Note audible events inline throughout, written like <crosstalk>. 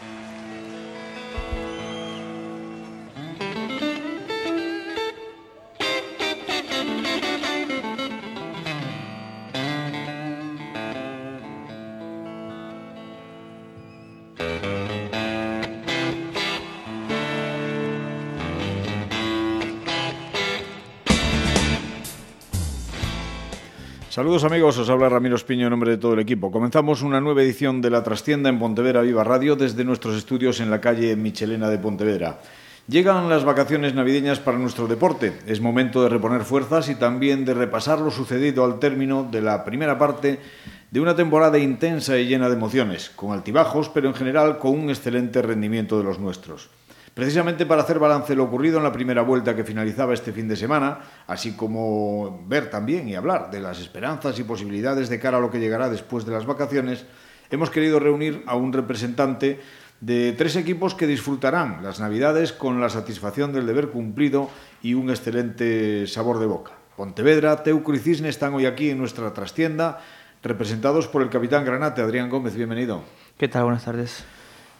Thank you. Saludos amigos, os habla Ramiro Espiño en nombre de todo el equipo. Comenzamos una nueva edición de La Trastienda en Pontevedra Viva Radio desde nuestros estudios en la calle Michelena de Pontevedra. Llegan las vacaciones navideñas para nuestro deporte. Es momento de reponer fuerzas y también de repasar lo sucedido al término de la primera parte de una temporada intensa y llena de emociones, con altibajos, pero en general con un excelente rendimiento de los nuestros. Precisamente para hacer balance de lo ocurrido en la primera vuelta que finalizaba este fin de semana, así como ver también y hablar de las esperanzas y posibilidades de cara a lo que llegará después de las vacaciones, hemos querido reunir a un representante de tres equipos que disfrutarán las Navidades con la satisfacción del deber cumplido y un excelente sabor de boca. Pontevedra, Teucro y Cisne están hoy aquí en nuestra trastienda, representados por el capitán Granate, Adrián Gómez. Bienvenido. ¿Qué tal? Buenas tardes.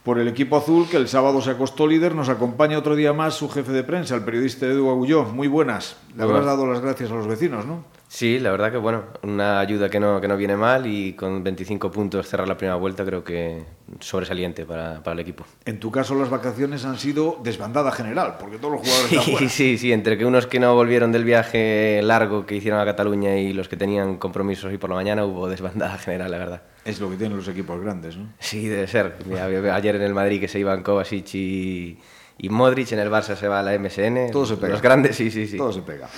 Por el equipo azul, que el sábado se acostó líder, nos acompaña otro día más su jefe de prensa, el periodista Edu Agulló. Muy buenas. Le habrás dado las gracias a los vecinos, ¿no? Sí, la verdad que bueno, una ayuda que no, que no viene mal y con 25 puntos cerrar la primera vuelta creo que sobresaliente para, para el equipo. En tu caso las vacaciones han sido desbandada general, porque todos los jugadores sí, están fuera. Sí, sí, entre que unos que no volvieron del viaje largo que hicieron a Cataluña y los que tenían compromisos y por la mañana hubo desbandada general, la verdad. Es lo que tienen los equipos grandes, ¿no? Sí, debe ser. Ayer en el Madrid que se iban Kovacic y, y Modric, en el Barça se va a la MSN. Todo se pega. Los grandes, sí, sí, sí. Todo se pega.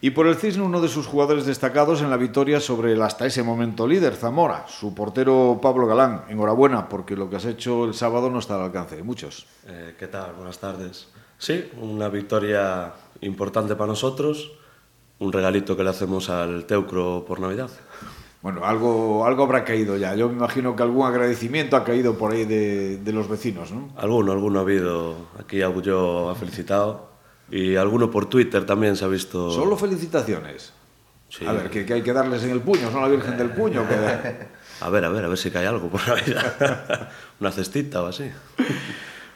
Y por el Cisne, uno de sus jugadores destacados en la victoria sobre el hasta ese momento líder, Zamora, su portero Pablo Galán. Enhorabuena, porque lo que has hecho el sábado no está al alcance de muchos. Eh, ¿Qué tal? Buenas tardes. Sí, una victoria importante para nosotros, un regalito que le hacemos al Teucro por Navidad. Bueno, algo, algo habrá caído ya. Yo me imagino que algún agradecimiento ha caído por ahí de, de los vecinos, ¿no? Alguno, alguno ha habido. Aquí Abuyo ha felicitado. Y alguno por Twitter también se ha visto. Solo felicitaciones. Sí. A ver, que, que, hay que darles en el puño, son la Virgen del Puño. Que... <laughs> A ver, a ver, a ver si cae algo por Navidad. <laughs> Una cestita o así.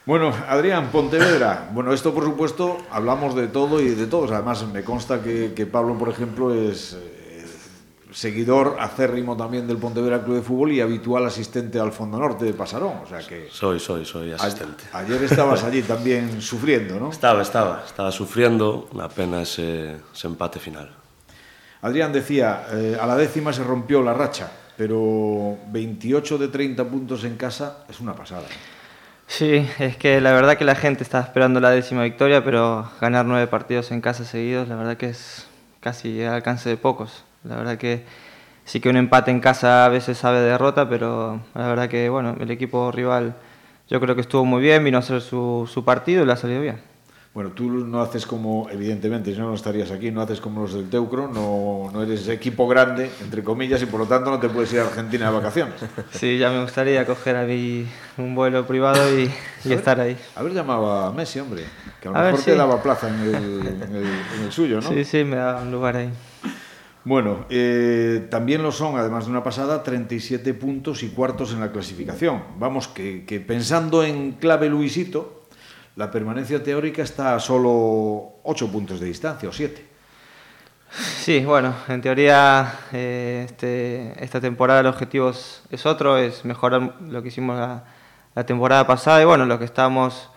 Bueno, Adrián, Pontevedra. Bueno, esto por supuesto hablamos de todo y de todos. Además, me consta que, que Pablo, por ejemplo, es seguidor acérrimo también del Pontevedra Club de Fútbol y habitual asistente al Fondo Norte de Pasarón. O sea que. Soy, soy, soy asistente. A, ayer estabas allí también <laughs> sufriendo, ¿no? Estaba, estaba. Estaba sufriendo una pena ese, ese empate final. Adrián decía, eh, a la décima se rompió la racha, pero 28 de 30 puntos en casa es una pasada. Sí, es que la verdad que la gente está esperando la décima victoria, pero ganar nueve partidos en casa seguidos, la verdad que es casi al alcance de pocos. La verdad que sí que un empate en casa a veces sabe de derrota, pero la verdad que bueno, el equipo rival yo creo que estuvo muy bien, vino a hacer su, su partido y le ha salido bien. Bueno, tú no haces como, evidentemente, si no, no estarías aquí, no haces como los del Teucro, no, no eres equipo grande, entre comillas, y por lo tanto no te puedes ir a Argentina de vacaciones. Sí, ya me gustaría coger a mí un vuelo privado y, y estar ahí. Haber llamado a Messi, hombre, que a lo A ver, mejor te sí. daba plaza en el, en el, en el suyo, ¿no? Sí, sí, me da un lugar ahí. Bueno, eh, también lo son, además de una pasada, 37 puntos y cuartos en la clasificación. Vamos, que, pensando en clave Luisito, la permanencia teórica está a solo 8 puntos de distancia, o 7. Sí, bueno, en teoría eh, este, esta temporada el objetivo es, es otro, es mejorar lo que hicimos la, la temporada pasada y bueno, lo que estamos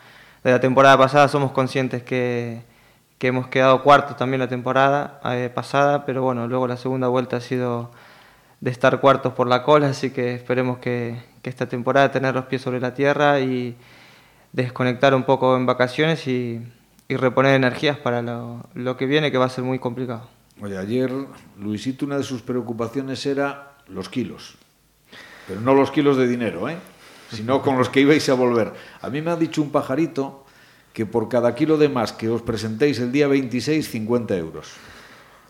de la temporada pasada somos conscientes que, que hemos quedado cuartos también la temporada eh, pasada, pero bueno, luego la segunda vuelta ha sido de estar cuartos por la cola, así que esperemos que, esta temporada tener los pies sobre la tierra y desconectar un poco en vacaciones y, y reponer energías para lo, lo que viene, que va a ser muy complicado. Oye, ayer Luisito una de sus preocupaciones era los kilos. Pero no los kilos de dinero, ¿eh? sino con los que ibais a volver. A mí me ha dicho un pajarito que por cada kilo de más que os presentéis el día 26, 50 euros.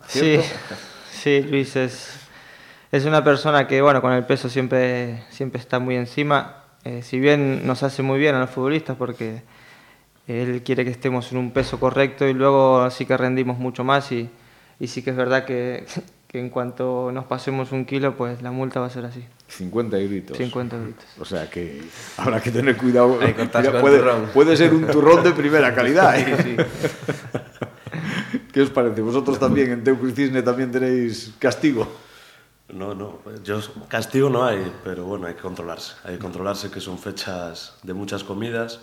Sí, <laughs> sí, Luis es, es una persona que, bueno, con el peso siempre, siempre está muy encima. Eh, si bien nos hace muy bien a los futbolistas porque él quiere que estemos en un peso correcto y luego sí que rendimos mucho más y, y sí que es verdad que, que en cuanto nos pasemos un kilo, pues la multa va a ser así. 50 gritos. 50 gritos. O sea que habrá que tener cuidado. Hay que Mira, puede, ser un turrón de primera calidad. ¿eh? <laughs> ¿Qué os parece? ¿Vosotros también en Teucro y Cisne también tenéis castigo? No, no, yo, castigo no hay, pero bueno, hay que controlarse. Hay que controlarse que son fechas de muchas comidas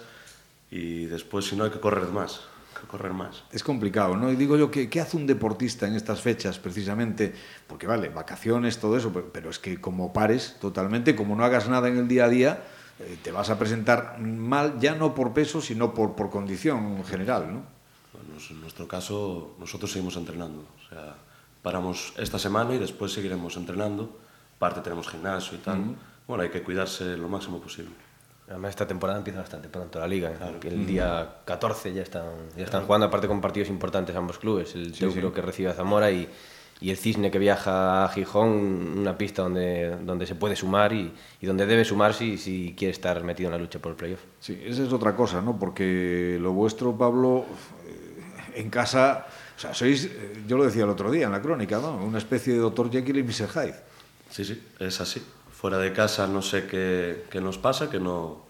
y después si no hay que correr más, correr más. Es complicado, ¿no? Y digo yo, ¿qué, qué hace un deportista en estas fechas precisamente? Porque vale, vacaciones, todo eso, pero, pero es que como pares totalmente, como no hagas nada en el día a día, eh, te vas a presentar mal, ya no por peso, sino por, por condición general, ¿no? Bueno, en nuestro caso, nosotros seguimos entrenando. O sea, paramos esta semana y después seguiremos entrenando. Aparte tenemos gimnasio y tal. Bueno, hay que cuidarse lo máximo posible. Además, esta temporada empieza bastante pronto la liga. que el día 14 ya están, ya están jugando, aparte con partidos importantes ambos clubes. El Teucro que recibe a Zamora y, y el Cisne que viaja a Gijón, una pista donde, donde se puede sumar y, y donde debe sumar si, si quiere estar metido en la lucha por el playoff. Sí, esa es otra cosa, ¿no? Porque lo vuestro, Pablo, eh, en casa, o sea, sois, eh, yo lo decía el otro día en la crónica, ¿no? Una especie de Dr. Jekyll y Mr. Hyde. Sí, sí, es así. Fuera de casa no sé qué, qué nos pasa, que no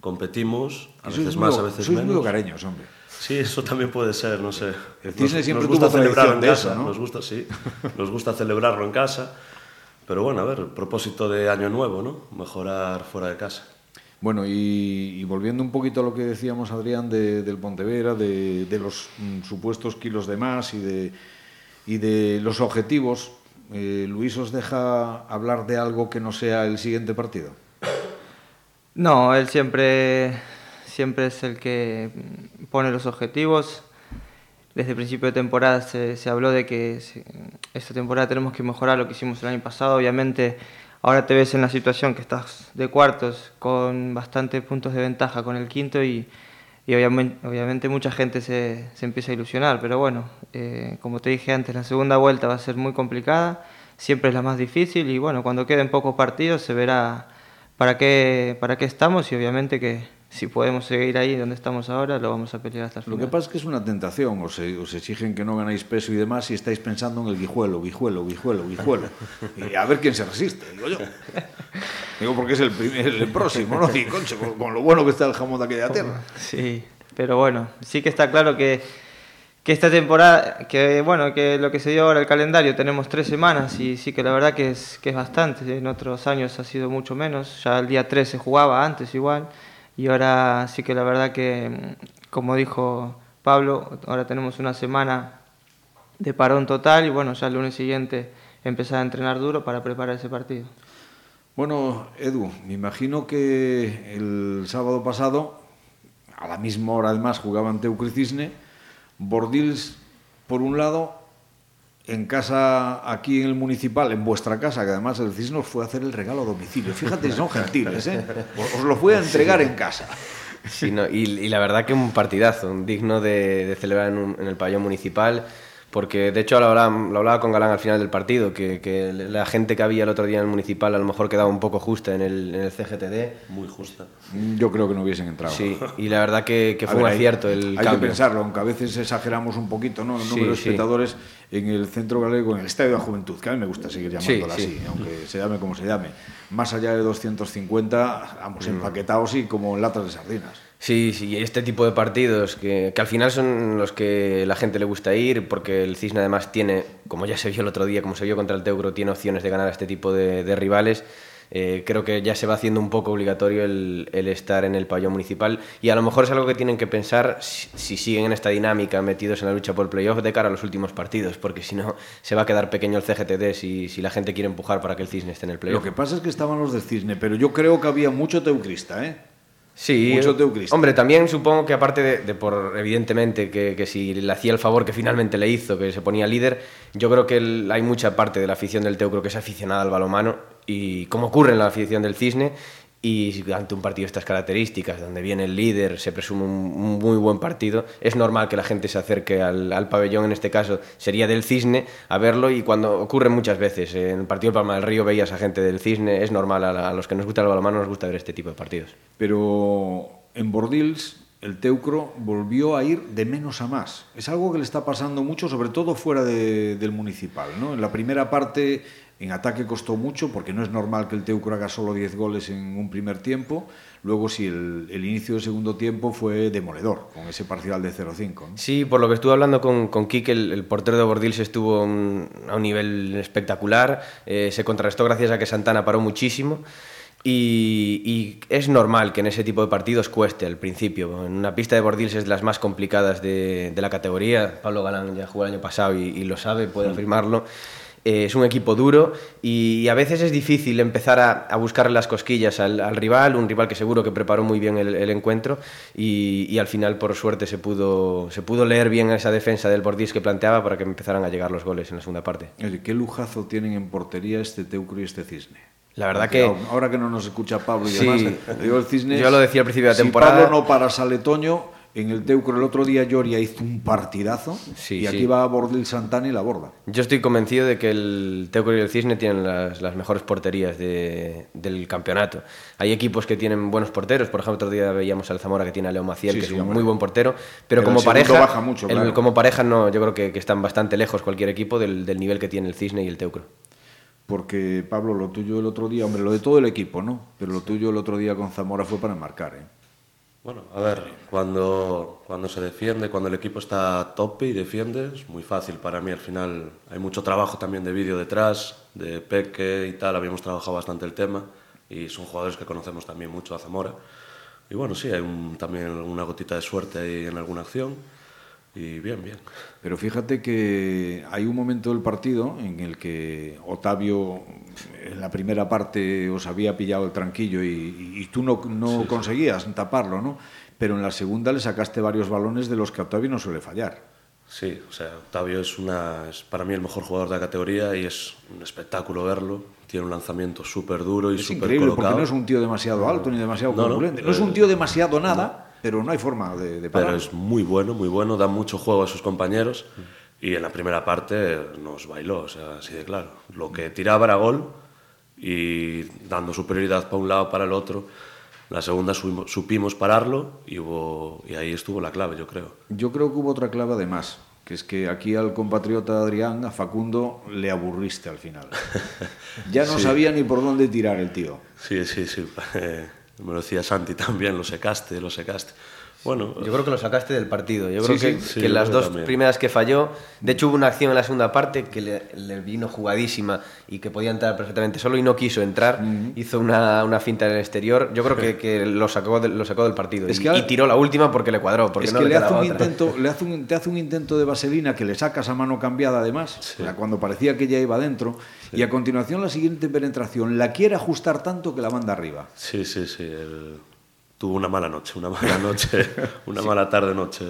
competimos, a veces sois más, muy- a veces sois muy menos. hogareños, hombre. Sí, eso también puede ser, no sé. El Cisne siempre gusta tuvo celebrarlo en casa, eso, ¿no? nos gusta, sí, nos gusta celebrarlo en casa. Pero bueno, a ver, propósito de año nuevo, ¿no? Mejorar fuera de casa. Bueno, y, y volviendo un poquito a lo que decíamos, Adrián, de- del Pontevera, de, de los mm, supuestos kilos de más y de, y de los objetivos, eh, Luis os deja hablar de algo que no sea el siguiente partido. No, él siempre, siempre es el que pone los objetivos. Desde el principio de temporada se, se habló de que esta temporada tenemos que mejorar lo que hicimos el año pasado. Obviamente, ahora te ves en la situación que estás de cuartos con bastantes puntos de ventaja con el quinto y, y obviamente, mucha gente se, se empieza a ilusionar. Pero bueno, eh, como te dije antes, la segunda vuelta va a ser muy complicada. Siempre es la más difícil y bueno, cuando queden pocos partidos se verá para qué, para qué estamos y obviamente que si podemos seguir ahí donde estamos ahora lo vamos a pelear hasta el Lo final. que pasa es que es una tentación, os, os exigen que no ganáis peso y demás y estáis pensando en el guijuelo, guijuelo, guijuelo, guijuelo. <laughs> Y a ver quién se resiste, digo yo. Digo porque es el, primer, el próximo, ¿no? Y concho, con, con lo bueno que está el jamón de aquella tierra. Sí, pero bueno, sí que está claro que, que esta temporada, que bueno, que lo que se dio ahora el calendario, tenemos tres semanas y sí que la verdad que es, que es bastante. En otros años ha sido mucho menos, ya el día 3 se jugaba antes igual y ahora sí que la verdad que, como dijo Pablo, ahora tenemos una semana de parón total y bueno, ya el lunes siguiente empezar a entrenar duro para preparar ese partido. Bueno, Edu, me imagino que el sábado pasado, a la misma hora además, jugaban Teucro y Cisne, Bordils por un lado, en casa, aquí en el municipal, en vuestra casa, que además el Cisne os fue a hacer el regalo a domicilio. Fíjate, son <laughs> gentiles, ¿eh? Os, os lo fue a entregar en casa. Sí, no, y, y la verdad que un partidazo, un digno de, de celebrar en, un- en el pabellón municipal, porque de hecho lo hablaba, lo hablaba con Galán al final del partido, que, que la gente que había el otro día en el municipal a lo mejor quedaba un poco justa en el, en el CGTD. Muy justa. Yo creo que no hubiesen entrado. Sí, y la verdad que, fue ver, un hay- acierto el hay cambio. que pensarlo, aunque a veces exageramos un poquito ¿no? el Sí, número de sí. espectadores en el Centro Galego, en el Estadio de la Juventud, que a mí me gusta seguir llamándolo Sí, así, sí. aunque se llame como se llame. Más allá de 250, vamos, Mm. empaquetados y como en latas de sardinas. Sí, sí, este tipo de partidos que, que al final son los que la gente le gusta ir, porque el Cisne además tiene, como ya se vio el otro día, como se vio contra el Teucro, tiene opciones de ganar a este tipo de, de rivales. Eh, creo que ya se va haciendo un poco obligatorio el, el estar en el pabellón municipal y a lo mejor es algo que tienen que pensar si, si siguen en esta dinámica metidos en la lucha por el playoff de cara a los últimos partidos, porque si no se va a quedar pequeño el CGTD si, si la gente quiere empujar para que el Cisne esté en el Lo playoff. que pasa es que estaban los del Cisne, pero yo creo que había mucho teucrista, ¿eh? Sí, Mucho teucrista. Hombre, también supongo que aparte de, de por, evidentemente, que, que si le hacía el favor que finalmente le hizo, que se ponía líder, yo creo que el- hay mucha parte de la afición del Teucro que es aficionada al balomano y como ocurre en la afición del Cisne y ante un partido de estas características, donde viene el líder, se presume un, muy buen partido, es normal que la gente se acerque al, al pabellón, en este caso sería del Cisne, a verlo y cuando ocurre muchas veces, en el partido de Palma del Río veías a gente del Cisne, es normal, a, la- a los que nos gusta el balomano nos gusta ver este tipo de partidos. Pero en Bordils el Teucro volvió a ir de menos a más. Es algo que le está pasando mucho, sobre todo fuera de, del municipal. ¿no? En la primera parte, en ataque costó mucho, porque no es normal que el Teucro haga solo 10 goles en un primer tiempo. Luego sí, el, el inicio del segundo tiempo fue demoledor, con ese parcial de 0-5. ¿no? Sí, por lo que estuve hablando con, con Kike, el, el portero de Bordils estuvo un, a un nivel espectacular. Eh, se contrarrestó gracias a que Santana paró muchísimo. Y, y, es normal que en ese tipo de partidos cueste al principio. En una pista de Bordils es de las más complicadas de, de la categoría. Pablo Galán ya jugó el año pasado y, y lo sabe, puede afirmarlo. Eh, es un equipo duro y, a veces es difícil empezar a, a buscarle las cosquillas al, al, rival, un rival que seguro que preparó muy bien el, el encuentro y, y, al final por suerte se pudo, se pudo leer bien esa defensa del Bordils que planteaba para que empezaran a llegar los goles en la segunda parte. Oye, qué lujazo tienen en portería este Teucro y este Cisne. La verdad que... Ahora que no nos escucha Pablo y sí, demás, digo el Cisne... Yo lo decía al principio de la temporada... Si Pablo no para Saletoño, en el Teucro el otro día Lloria hizo un partidazo sí, y aquí sí. va a Bordil Santana y la borda. Yo estoy convencido de que el Teucro y el Cisne tienen las, las mejores porterías de, del campeonato. Hay equipos que tienen buenos porteros, por ejemplo, otro día veíamos al Zamora que tiene a Leo Maciel, sí, que es un muy buen portero, pero, pero como pareja, baja mucho, claro. el, como pareja no, yo creo que, que, están bastante lejos cualquier equipo del, del nivel que tiene el Cisne y el Teucro porque Pablo, lo tuyo el otro día, hombre, lo de todo el equipo, ¿no? Pero lo tuyo el otro día con Zamora fue para marcar, ¿eh? Bueno, a ver, cuando, cuando se defiende, cuando el equipo está a tope y defiende, es muy fácil para mí. Al final hay mucho trabajo también de vídeo detrás, de Peque y tal, habíamos trabajado bastante el tema y son jugadores que conocemos también mucho a Zamora. Y bueno, sí, hay un, también una gotita de suerte ahí en alguna acción y bien, bien. Pero fíjate que hay un momento del partido en el que Otavio en la primera parte os había pillado el tranquillo y, y tú no, no sí, conseguías sí. taparlo, ¿no? Pero en la segunda le sacaste varios balones de los que a Otavio no suele fallar. Sí, o sea, Octavio es, una, es para mí el mejor jugador de la categoría y es un espectáculo verlo. Tiene un lanzamiento súper duro y súper colocado. porque no es un tío demasiado alto ni demasiado no, corpulente. No, no, es un tío demasiado nada. Pero no hay forma de, de parar. Pero es muy bueno, muy bueno, da mucho juego a sus compañeros y en la primera parte nos bailó, o sea, así de claro. Lo que tiraba era gol y dando superioridad para un lado para el otro. La segunda supimos pararlo y, hubo, y ahí estuvo la clave, yo creo. Yo creo que hubo otra clave además, que es que aquí al compatriota Adrián, a Facundo, le aburriste al final. <laughs> ya no sí. sabía ni por dónde tirar el tío. Sí, sí, sí. <laughs> me lo decía Santi <laughs> también, lo secaste, lo secaste. Bueno, yo creo que lo sacaste del partido. Yo creo sí, que, sí, que las dos también. primeras que falló, de hecho hubo una acción en la segunda parte que le, le, vino jugadísima y que podía entrar perfectamente solo y no quiso entrar. Uh -huh. Hizo una, una, finta en el exterior. Yo creo que, <laughs> que lo, sacó de, lo sacó del partido es y, que ahora, y, tiró la última porque le cuadró. Porque es no que le, le, hace un otra. intento, le hace un, te hace un intento de vaselina que le sacas a mano cambiada además, sí. cuando parecía que ya iba dentro. Y a continuación la siguiente penetración la quiere ajustar tanto que la manda arriba. Sí, sí, sí. El tuvo una mala noche, una mala <laughs> noche, una sí. mala tarde-noche.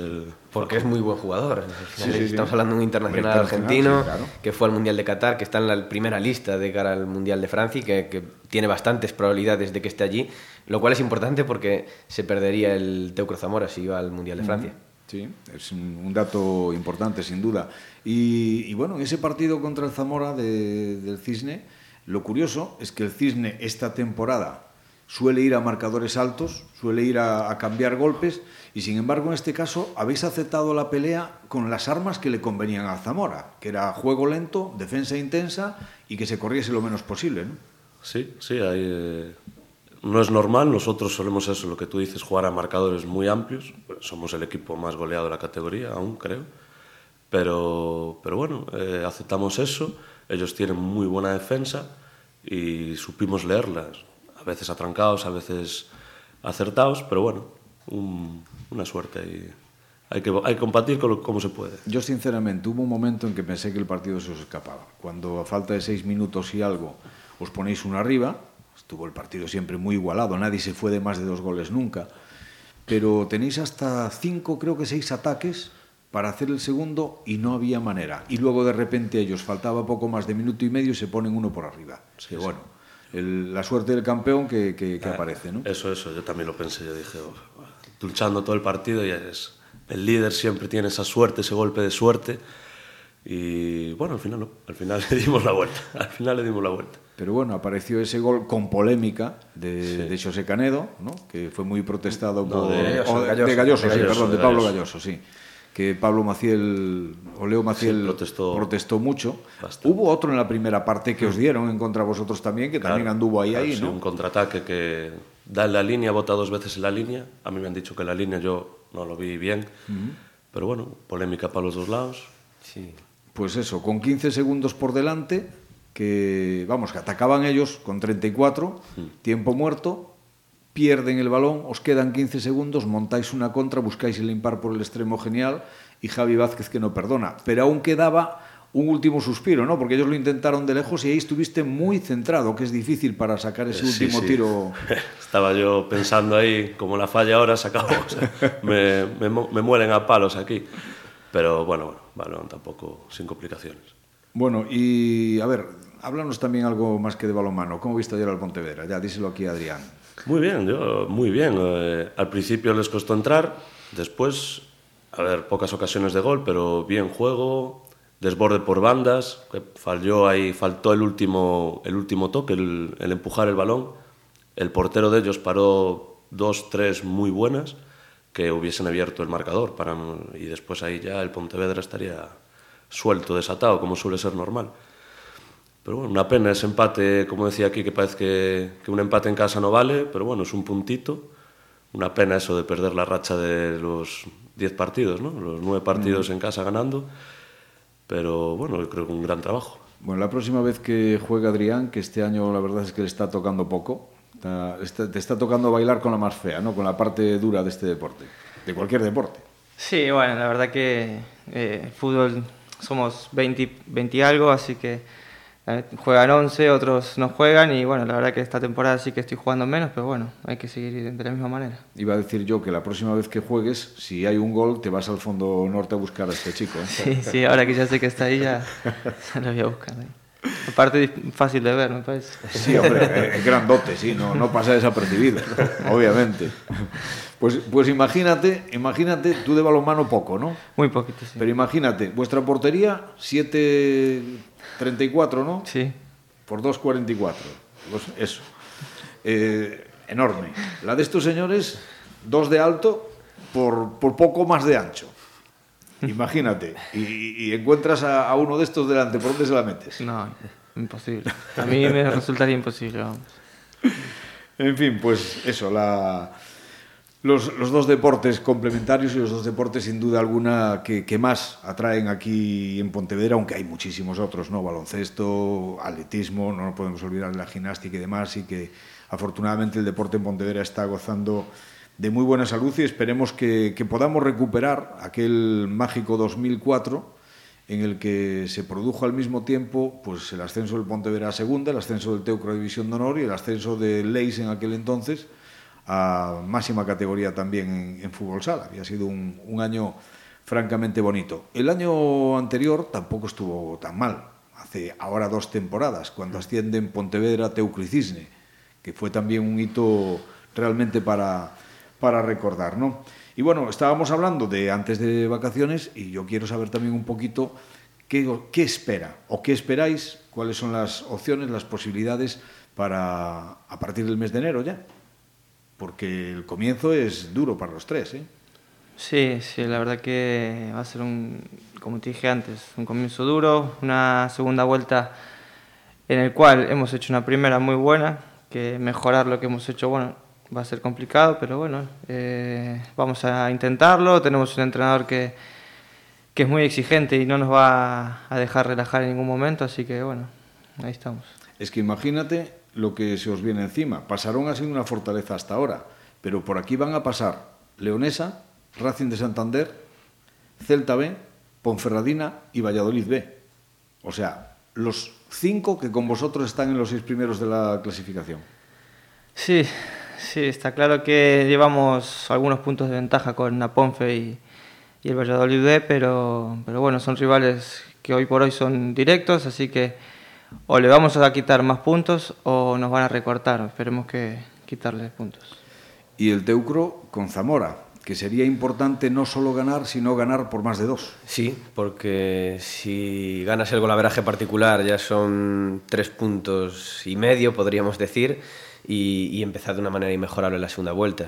Porque es muy buen jugador. Sí, sí, Estamos hablando de un internacional, argentino claro. que fue al Mundial de Qatar, que está en la primera lista de cara al Mundial de Francia y que, que, tiene bastantes probabilidades de que esté allí, lo cual es importante porque se perdería el Teucro Zamora si iba al Mundial de Francia. Sí, es un dato importante, sin duda. Y, y bueno, en ese partido contra el Zamora de, del Cisne, lo curioso es que el Cisne esta temporada suele ir a marcadores altos, suele ir a, cambiar golpes y sin embargo en este caso habéis aceptado la pelea con las armas que le convenían a Zamora, que era juego lento, defensa intensa y que se corriese lo menos posible. ¿no? Sí, sí, hay, eh, no es normal, nosotros solemos eso, lo que tú dices, jugar a marcadores muy amplios, somos el equipo más goleado de la categoría, aún creo, pero, pero bueno, eh, aceptamos eso, ellos tienen muy buena defensa y supimos leerlas a veces atrancados, a veces acertados, pero bueno, un, una suerte y hay que, hay que combatir con lo, como se puede. Yo sinceramente hubo un momento en que pensé que el partido se os escapaba. Cuando a falta de seis minutos y algo os ponéis uno arriba, estuvo el partido siempre muy igualado, nadie se fue de más de dos goles nunca, pero tenéis hasta cinco, creo que seis ataques para hacer el segundo y no había manera. Y luego de repente a ellos faltaba poco más de minuto y medio y se ponen uno por arriba. Sí, que bueno. Sí el, la suerte del campeón que, que, que ah, aparece, ¿no? Eso, eso, yo también lo pensé, yo dije, oh, luchando todo el partido y es, el líder siempre tiene esa suerte, ese golpe de suerte y bueno, al final no, al final <laughs> le dimos la vuelta, al final le dimos la vuelta. Pero bueno, apareció ese gol con polémica de, de José Canedo, ¿no? que fue muy protestado No, por... de Galloso, de Galloso, de Galloso, sí, perdón, de Pablo. Galloso, sí. Que Pablo Maciel, o Leo Maciel Sí, protestó- protestó mucho. Bastante. Hubo otro en la primera parte que os dieron en contra vosotros también, que también Claro, anduvo ahí, claro, ahí, sí, ¿no? un contraataque que da en la línea, bota dos veces en la línea. A mí me han dicho que la línea yo no lo vi bien. Pero bueno, polémica para los dos lados. Sí. Pues eso, con 15 segundos por delante, que vamos, que atacaban ellos con 34, tiempo muerto, pierden el balón, os quedan 15 segundos, montáis una contra, buscáis el impar por el extremo genial y Javi Vázquez que no perdona. Pero aún quedaba un último suspiro, ¿no? Porque ellos lo intentaron de lejos y ahí estuviste muy centrado, que es difícil para sacar ese Eh, sí, último sí. tiro. <laughs> Estaba yo pensando ahí, como la falla ahora, sacamos. <laughs> me, me mueren a palos aquí. Pero bueno, bueno, balón tampoco sin complicaciones. Bueno, y a ver, háblanos también algo más que de balonmano. ¿Cómo viste ayer al Pontevedra? Ya, díselo aquí a Adrián. Muy bien, yo, muy bien. Eh, al principio les costó entrar, después, a ver, pocas ocasiones de gol, pero bien juego, desborde por bandas, que falló ahí, faltó el último, el último toque, el, empujar el balón. El portero de ellos paró dos, tres muy buenas que hubiesen abierto el marcador y después ahí ya el Pontevedra estaría suelto, desatado, como suele ser normal. Pero bueno, una pena ese empate, como decía aquí, que parece que, que un empate en casa no vale, pero bueno, es un puntito. Una pena eso de perder la racha de los 10 partidos, ¿no? Los 9 partidos en casa ganando. Pero bueno, yo creo que un gran trabajo. Bueno, la próxima vez que juega Adrián, que este año la verdad es que le está tocando poco, está- está- te está tocando bailar con la más fea, ¿no? Con la parte dura de este deporte, de cualquier deporte. Sí, bueno, la verdad que eh, fútbol somos 20, 20 y algo, así que juegan 11, otros no juegan y bueno, la verdad que esta temporada sí que estoy jugando menos, pero bueno, hay que seguir de la misma manera. Iba a decir yo que la próxima vez que juegues, si hay un gol, te vas al fondo norte a buscar a este chico. ¿eh? Sí, sí, ahora que ya sé que está ahí ya, ya <laughs> lo voy a buscar. Aparte fácil de ver, me parece. Sí, hombre, es grandote, sí, no, no pasa desapercibido, <laughs> obviamente. Pues, pues imagínate, imagínate, tú de balonmano poco, ¿no? Muy poquito, sí. Pero imagínate, vuestra portería, 7.34, ¿no? Sí, Por 2.44. Pues eso. Eh, enorme. La de estos señores, 2 de alto por, por poco más de ancho. Imagínate. Y, y encuentras a, a uno de estos delante, ¿por dónde se la metes? no, imposible. A mí me resultaría imposible, vamos. En fin, pues eso, la, los, los dos deportes complementarios y los dos deportes sin duda alguna que, que más atraen aquí en Pontevedra, aunque hay muchísimos otros, ¿no? Baloncesto, atletismo, no nos podemos olvidar de la gimnástica y demás, y que afortunadamente el deporte en Pontevedra está gozando de muy buena salud y esperemos que, podamos recuperar aquel mágico 2004 en el que se produjo al mismo tiempo pues, el ascenso del Pontevedra a segunda, el ascenso del Teucro a División de Honor y el ascenso del Leis en aquel entonces a máxima categoría también en, en fútbol sala. Había sido un, un año francamente bonito. El año anterior tampoco estuvo tan mal, hace ahora dos temporadas, cuando ascienden Pontevedra, Teucro y Cisne, que fue también un hito realmente para, para recordar, ¿no? Y bueno, estábamos hablando de antes de vacaciones y yo quiero saber también un poquito qué, espera o qué esperáis, cuáles son las opciones, las posibilidades para a partir del mes de enero ya. Porque el comienzo es duro para los tres, ¿eh? Sí, sí, la verdad que va a ser un, como te dije antes, un comienzo duro, una segunda vuelta en el cual hemos hecho una primera muy buena, que mejorar lo que hemos hecho, bueno, va a ser complicado, pero bueno, eh, vamos a intentarlo, tenemos un entrenador que, que es muy exigente y no nos va a dejar relajar en ningún momento, así que bueno, ahí estamos. Es que imagínate lo que se os viene encima. Pasaron a ser una fortaleza hasta ahora, pero por aquí van a pasar Leonesa, Racing de Santander, Celta B, Ponferradina y Valladolid B. O sea, los cinco que con vosotros están en los seis primeros de la clasificación. Sí, sí, está claro que llevamos algunos puntos de ventaja con Naponfe y, y el Valladolid B, pero, pero bueno, son rivales que hoy por hoy son directos, así que o le vamos a quitar más puntos o nos van a recortar. Esperemos que quitarles puntos. Y el Teucro con Zamora, que sería importante no solo ganar, sino ganar por más de dos. Sí, porque si ganas el golaveraje particular ya son tres puntos y medio, podríamos decir, y, empezar de una manera inmejorable la segunda vuelta.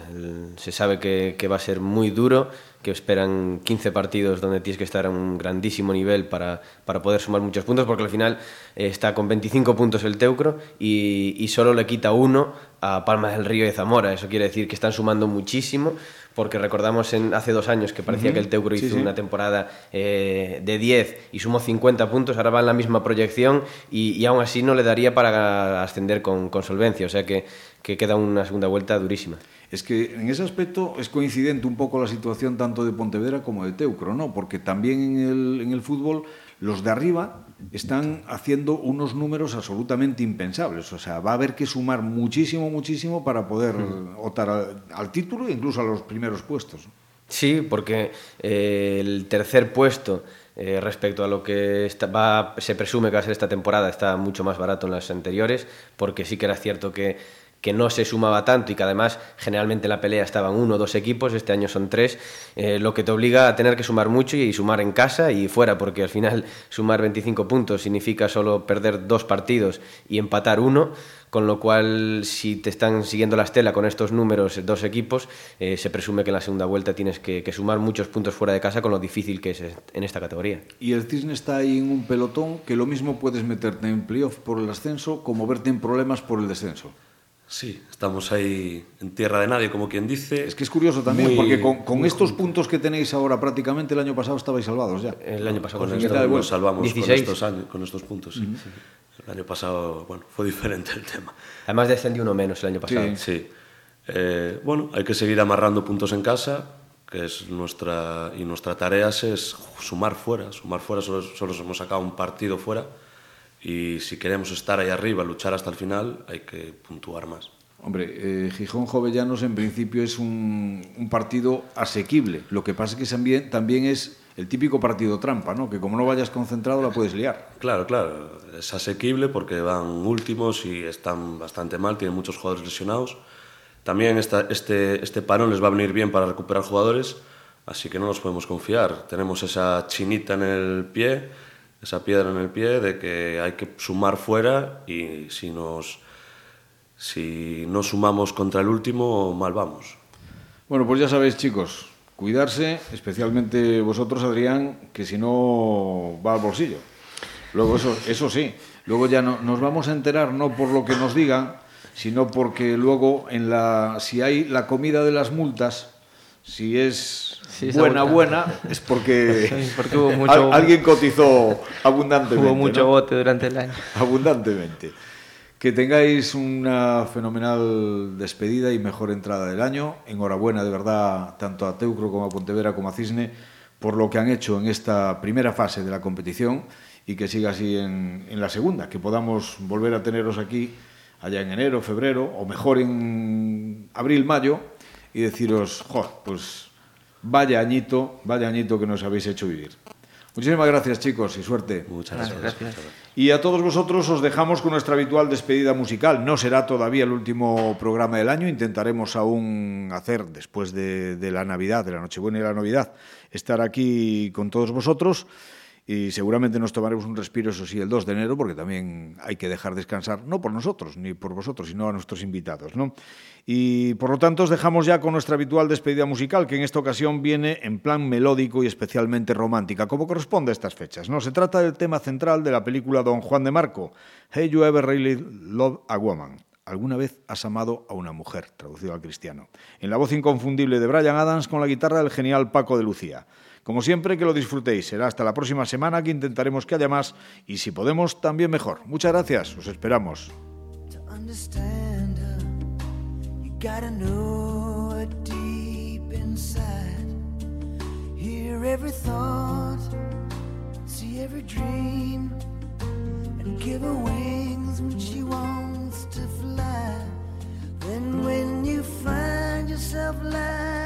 se sabe que, va a ser muy duro que esperan 15 partidos donde tienes que estar a un grandísimo nivel para, para poder sumar muchos puntos, porque al final eh, está con 25 puntos el Teucro y, y, solo le quita uno a Palma del Río y Zamora. Eso quiere decir que están sumando muchísimo, porque recordamos en, hace dos años que parecía uh -huh. que el Teucro hizo sí, sí. una temporada eh, de 10 y sumó 50 puntos, ahora va en la misma proyección y, y aún así no le daría para ascender con, con solvencia, o sea que, que queda una segunda vuelta durísima. Es que en ese aspecto es coincidente un poco la situación tanto de Pontevedra como de Teucro, ¿no? Porque también en el, en el fútbol los de arriba están haciendo unos números absolutamente impensables. O sea, va a haber que sumar muchísimo, muchísimo para poder mm. optar al, al, título e incluso a los primeros puestos. Sí, porque eh, el tercer puesto eh, respecto a lo que está, va, se presume que va a ser esta temporada está mucho más barato en las anteriores, porque sí que era cierto que que no se sumaba tanto y que además generalmente en la pelea estaban uno o dos equipos, este año son tres, eh, lo que te obliga a tener que sumar mucho y sumar en casa y fuera, porque al final <laughs> sumar 25 puntos significa solo perder dos partidos y empatar uno, con lo cual si te están siguiendo la estela con estos números dos equipos, eh, se presume que en la segunda vuelta tienes que, que, sumar muchos puntos fuera de casa con lo difícil que es en esta categoría. Y el Cisne está ahí en un pelotón que lo mismo puedes meterte en playoff por el ascenso como verte en problemas por el descenso. Sí, estamos ahí en tierra de nadie, como quien dice. Es que es curioso también, muy, porque con, con estos junto. puntos que tenéis ahora prácticamente el año pasado estabais salvados ya. El año pasado con esto, nos salvamos 16. con estos, años, con estos puntos. Sí. Uh -huh. sí. El año pasado, bueno, fue diferente el tema. Además descendió uno menos el año pasado. Sí, sí. Eh, bueno, hay que seguir amarrando puntos en casa, que es nuestra y nuestra tarea es sumar fuera. Sumar fuera, solo, solo hemos sacado un partido fuera y si queremos estar ahí arriba, luchar hasta el final, hay que puntuar más. Hombre, eh, Gijón Jovellanos en principio es un, un, partido asequible. Lo que pasa es que también, también es el típico partido trampa, ¿no? Que como no vayas concentrado la puedes liar. Claro, claro. Es asequible porque van últimos y están bastante mal, tienen muchos jugadores lesionados. También esta, este, este parón les va a venir bien para recuperar jugadores, así que no nos podemos confiar. Tenemos esa chinita en el pie esa piedra en el pie de que hay que sumar fuera y si nos si no sumamos contra el último mal vamos. Bueno, pues ya sabéis, chicos, cuidarse, especialmente vosotros, Adrián, que si no va al bolsillo. Luego eso, eso sí, luego ya no, nos vamos a enterar no por lo que nos digan, sino porque luego en la si hay la comida de las multas, si es sí, buena, buena, es porque, <laughs> sí, porque hubo <laughs> mucho, alguien cotizó abundantemente. Hubo mucho ¿no? bote durante el año. Abundantemente. Que tengáis una fenomenal despedida y mejor entrada del año. Enhorabuena, de verdad, tanto a Teucro como a Pontevedra como a Cisne, por lo que han hecho en esta primera fase de la competición y que siga así en, en la segunda, que podamos volver a teneros aquí allá en enero, febrero, o mejor en abril, mayo, y deciros, jo, pues vaya añito, vaya añito que nos habéis hecho vivir. Muchísimas gracias, chicos, y suerte. Muchas gracias. gracias. Y a todos vosotros os dejamos con nuestra habitual despedida musical. No será todavía el último programa del año. Intentaremos aún hacer, después de, de la Navidad, de la Nochebuena y la Navidad, estar aquí con todos vosotros y seguramente nos tomaremos un respiro, eso sí, el 2 de enero, porque también hay que dejar descansar, no por nosotros, ni por vosotros, sino a nuestros invitados, ¿no? Y por lo tanto os dejamos ya con nuestra habitual despedida musical, que en esta ocasión viene en plan melódico y especialmente romántica, como corresponde a estas fechas, ¿no? Se trata del tema central de la película Don Juan de Marco, Hey You Ever Really Love a Woman? ¿Alguna vez has amado a una mujer? Traducido al cristiano. En la voz inconfundible de Brian Adams con la guitarra del genial Paco de Lucía. Como siempre, que lo disfrutéis. Será hasta la próxima semana que intentaremos que haya más y si podemos, también mejor. Muchas gracias, os esperamos. yourself lying